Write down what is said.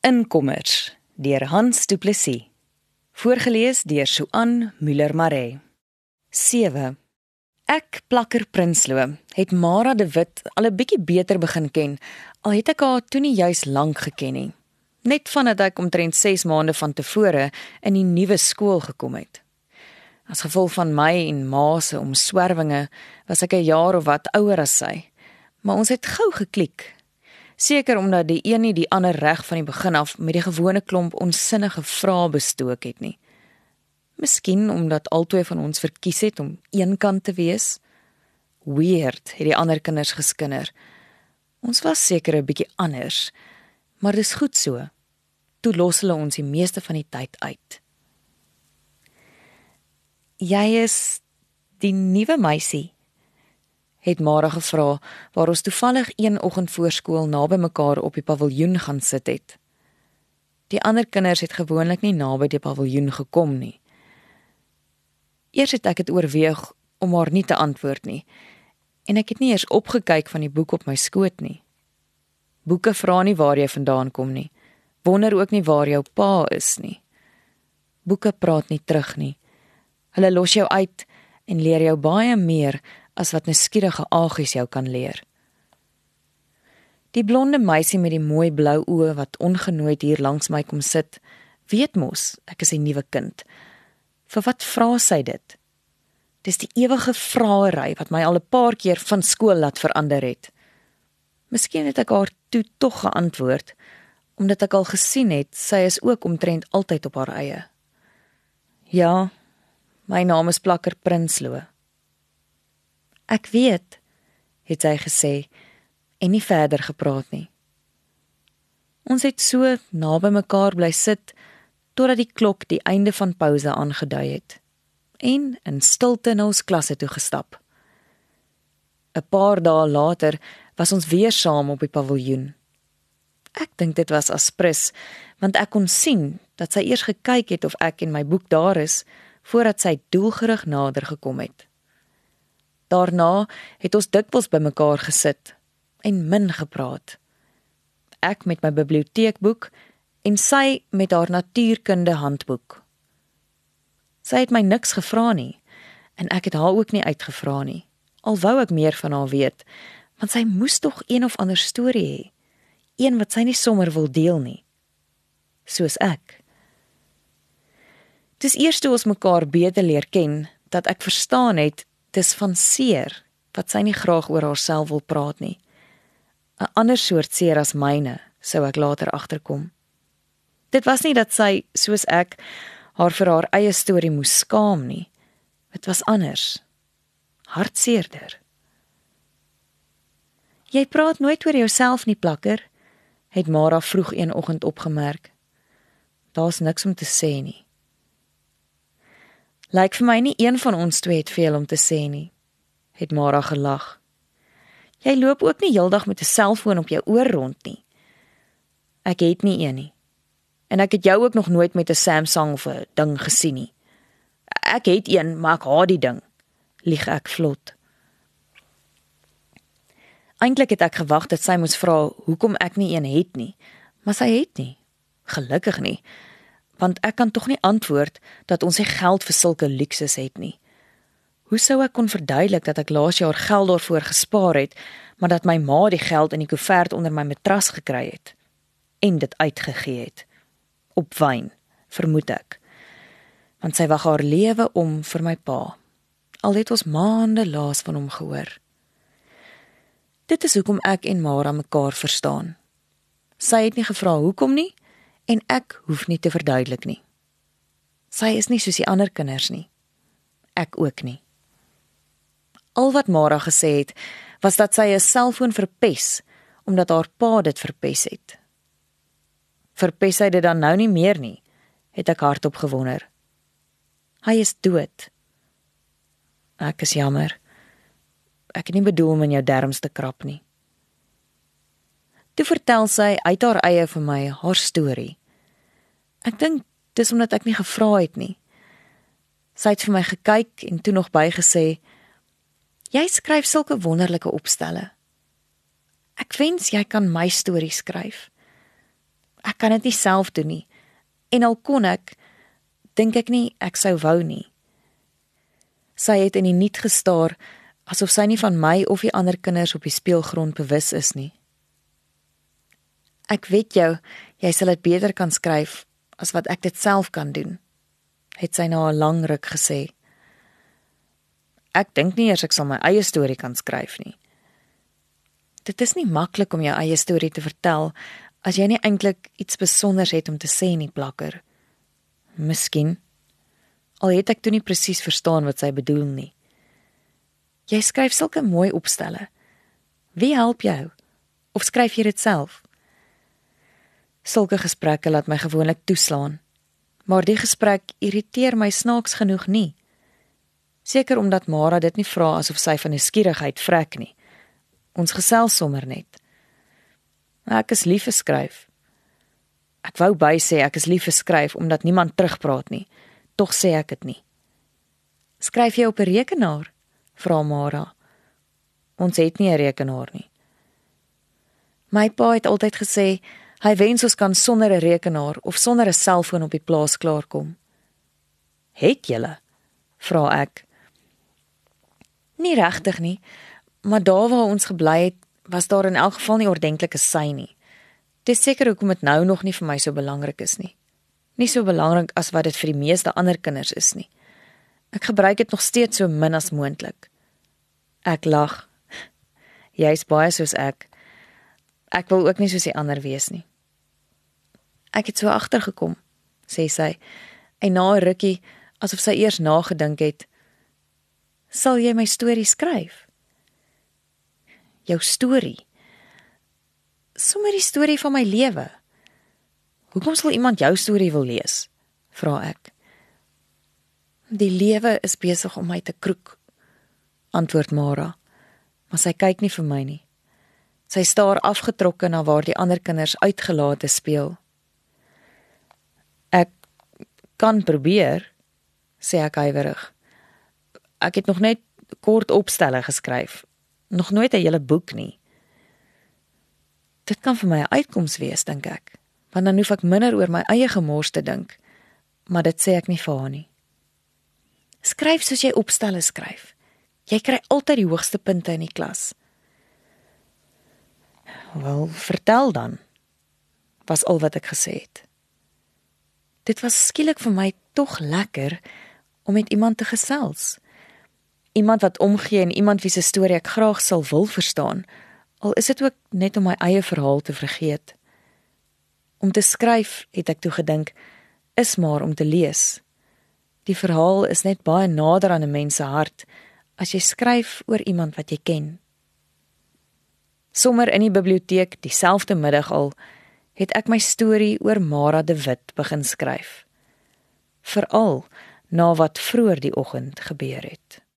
Inkommers deur Hans Du Plessis. Voorgeles deur Suan Müller Maree. 7. Ek plakker Prinsloo het Mara de Wit al 'n bietjie beter begin ken. Al het ek haar toe nie juis lank geken nie. Net vandat ek omtrent 6 maande van tevore in die nuwe skool gekom het. As gevolg van my en ma se omswervinge was ek 'n jaar of wat ouer as sy. Maar ons het gou geklik seker omdat die een nie die ander reg van die begin af met die gewone klomp onsinnige vrae bestook het nie. Miskien omdat albei van ons verkies het om eenkant te wees. Weird, het die ander kinders geskinder. Ons was seker 'n bietjie anders, maar dis goed so. Toe los hulle ons die meeste van die tyd uit. Jy is die nuwe meisie, het Mara gevra waar ons toevallig een oggend voor skool naby mekaar op die paviljoen gaan sit het. Die ander kinders het gewoonlik nie naby die paviljoen gekom nie. Eers het ek dit oorweeg om haar nie te antwoord nie en ek het nie eers opgekyk van die boek op my skoot nie. Boeke vra nie waar jy vandaan kom nie. Wonder ook nie waar jou pa is nie. Boeke praat nie terug nie. Hulle los jou uit en leer jou baie meer as wat nuuskierige agies jou kan leer. Die blonde meisie met die mooi blou oë wat ongenooid hier langs my kom sit, weet mos ek is 'n nuwe kind. Vir wat vra sy dit? Dis die ewige vraery wat my al 'n paar keer van skool laat verander het. Miskien het ek haar toe tog geantwoord omdat ek al gesien het sy is ook omtrent altyd op haar eie. Ja, my naam is Plakker Prinsloo. Ek weet, het sy gesê en nie verder gepraat nie. Ons het so naby mekaar bly sit totdat die klok die einde van pouse aangedui het en in stilte na ons klasse toe gestap. 'n Paar dae later was ons weer saam op die paviljoen. Ek dink dit was aspres want ek kon sien dat sy eers gekyk het of ek en my boek daar is voordat sy doelgerig nader gekom het. Daarna het ons dikwels bymekaar gesit en min gepraat. Ek met my biblioteekboek en sy met haar natuurkunde handboek. Sy het my niks gevra nie en ek het haar ook nie uitgevra nie. Al wou ek meer van haar weet, want sy moes tog een of ander storie hê, een wat sy nie sommer wil deel nie. Soos ek. Dis eers toe ons mekaar beter leer ken dat ek verstaan het dis van seer wat sy nie graag oor haarself wil praat nie. 'n Ander soort seer as myne, sou ek later agterkom. Dit was nie dat sy, soos ek, haar vir haar eie storie moes skaam nie. Dit was anders. Hartseerder. Jy praat nooit oor jouself nie, plakker, het Mara vroeg een oggend opgemerk. Daar's niks om te sê nie. Lyk vir my nie een van ons twee het veel om te sê nie, het Mara gelag. Jy loop ook nie heeldag met 'n selfoon op jou oor rond nie. Ek het nie een nie. En ek het jou ook nog nooit met 'n Samsung of 'n ding gesien nie. Ek het een, maar ek haat die ding. Lieg ek vlot. Eintlik het ek gewag dat sy moes vra hoekom ek nie een het nie, maar sy het nie. Gelukkig nie want ek kan tog nie antwoord dat ons nie geld vir sulke luksus het nie. Hoe sou ek kon verduidelik dat ek laas jaar geld daarvoor gespaar het, maar dat my ma die geld in die koevert onder my matras gekry het en dit uitgegee het op wyn, vermoed ek. Want sy wag haar lewe om vir my pa. Al het ons maande laas van hom gehoor. Dit is hoekom ek en Mara mekaar verstaan. Sy het nie gevra hoekom nie, en ek hoef nie te verduidelik nie. Sy is nie soos die ander kinders nie. Ek ook nie. Al wat Mara gesê het, was dat sy 'n selfoon verpes omdat haar pa dit verpes het. Verpes hy dit dan nou nie meer nie? het ek hardop gewonder. Hy is dood. Ek is jammer. Ek het nie bedoel om in jou derms te krap nie. Toe vertel sy uit haar eie vir my haar storie. Ek dink dis omdat ek nie gevra het nie. Sy het vir my gekyk en toe nog bygesê: "Jy skryf sulke wonderlike opstelle. Ek wens jy kan my stories skryf. Ek kan dit nie self doen nie. En al kon ek, dink ek nie ek sou wou nie. Sy het in die niet gestaar asof sy nie van my of die ander kinders op die speelgrond bewus is nie. Ek weet jou, jy sal dit beter kan skryf as wat ek dit self kan doen, het sy na 'n lang ruk gesê. Ek dink nie eers ek sal my eie storie kan skryf nie. Dit is nie maklik om jou eie storie te vertel as jy nie eintlik iets spesiaals het om te sê nie, plakker. Miskien al het ek toe nie presies verstaan wat sy bedoel nie. Jy skryf sulke mooi opstelle. Wie help jou? Of skryf jy dit self? Sulke gesprekke laat my gewoonlik toeslaan. Maar die gesprek irriteer my snaaks genoeg nie. Seker omdat Mara dit nie vra asof sy van nuuskierigheid vrek nie. Ons gesels sommer net. Ek is lief vir skryf. Ek wou by sê ek is lief vir skryf omdat niemand terugpraat nie. Tog sê ek dit nie. Skryf jy op 'n rekenaar? vra Mara. Ons het nie 'n rekenaar nie. My pa het altyd gesê Hy wens ons kan sonder 'n rekenaar of sonder 'n selfoon op die plaas klaarkom. Het julle? vra ek. Nie regtig nie, maar daar waar ons gebly het, was daar in elk geval nie ordentlike sy nie. Dis seker hoekom dit nou nog nie vir my so belangrik is nie. Nie so belangrik as wat dit vir die meeste ander kinders is nie. Ek gebruik dit nog steeds so min as moontlik. Ek lag. Jy's baie soos ek. Ek wil ook nie soos die ander wees nie. Ek het so agtergekom, sê sy. En na 'n rukkie, asof sy eers nagedink het, sal jy my storie skryf? Jou storie. Sommige die storie van my lewe. Hoekom sal iemand jou storie wil lees? vra ek. Die lewe is besig om my te kroek, antwoord Mara. Maar sy kyk nie vir my nie. Sy staar afgetrokke na waar die ander kinders uitgelate speel. Kan probeer, sê ek huiwerig. Ek het nog net kort opstelle geskryf, nog nooit 'n hele boek nie. Dit kan vir my 'n uitkoms wees, dink ek, want dan hoef ek minder oor my eie gemors te dink, maar dit sê ek nie vir haar nie. Skryf soos jy opstelle skryf. Jy kry altyd die hoogste punte in die klas. Wel, vertel dan. Was al wat ek gesê het. Dit was skielik vir my tog lekker om met iemand te gesels. Iemand wat omgee en iemand wie se storie ek graag sal wil verstaan, al is dit ook net om my eie verhaal te vergeet. Om te skryf, het ek toe gedink, is maar om te lees. Die verhaal is net baie nader aan 'n mens se hart as jy skryf oor iemand wat jy ken. Sommer in die biblioteek dieselfde middag al het ek my storie oor Mara de Wit begin skryf. Veral na wat vroeër die oggend gebeur het.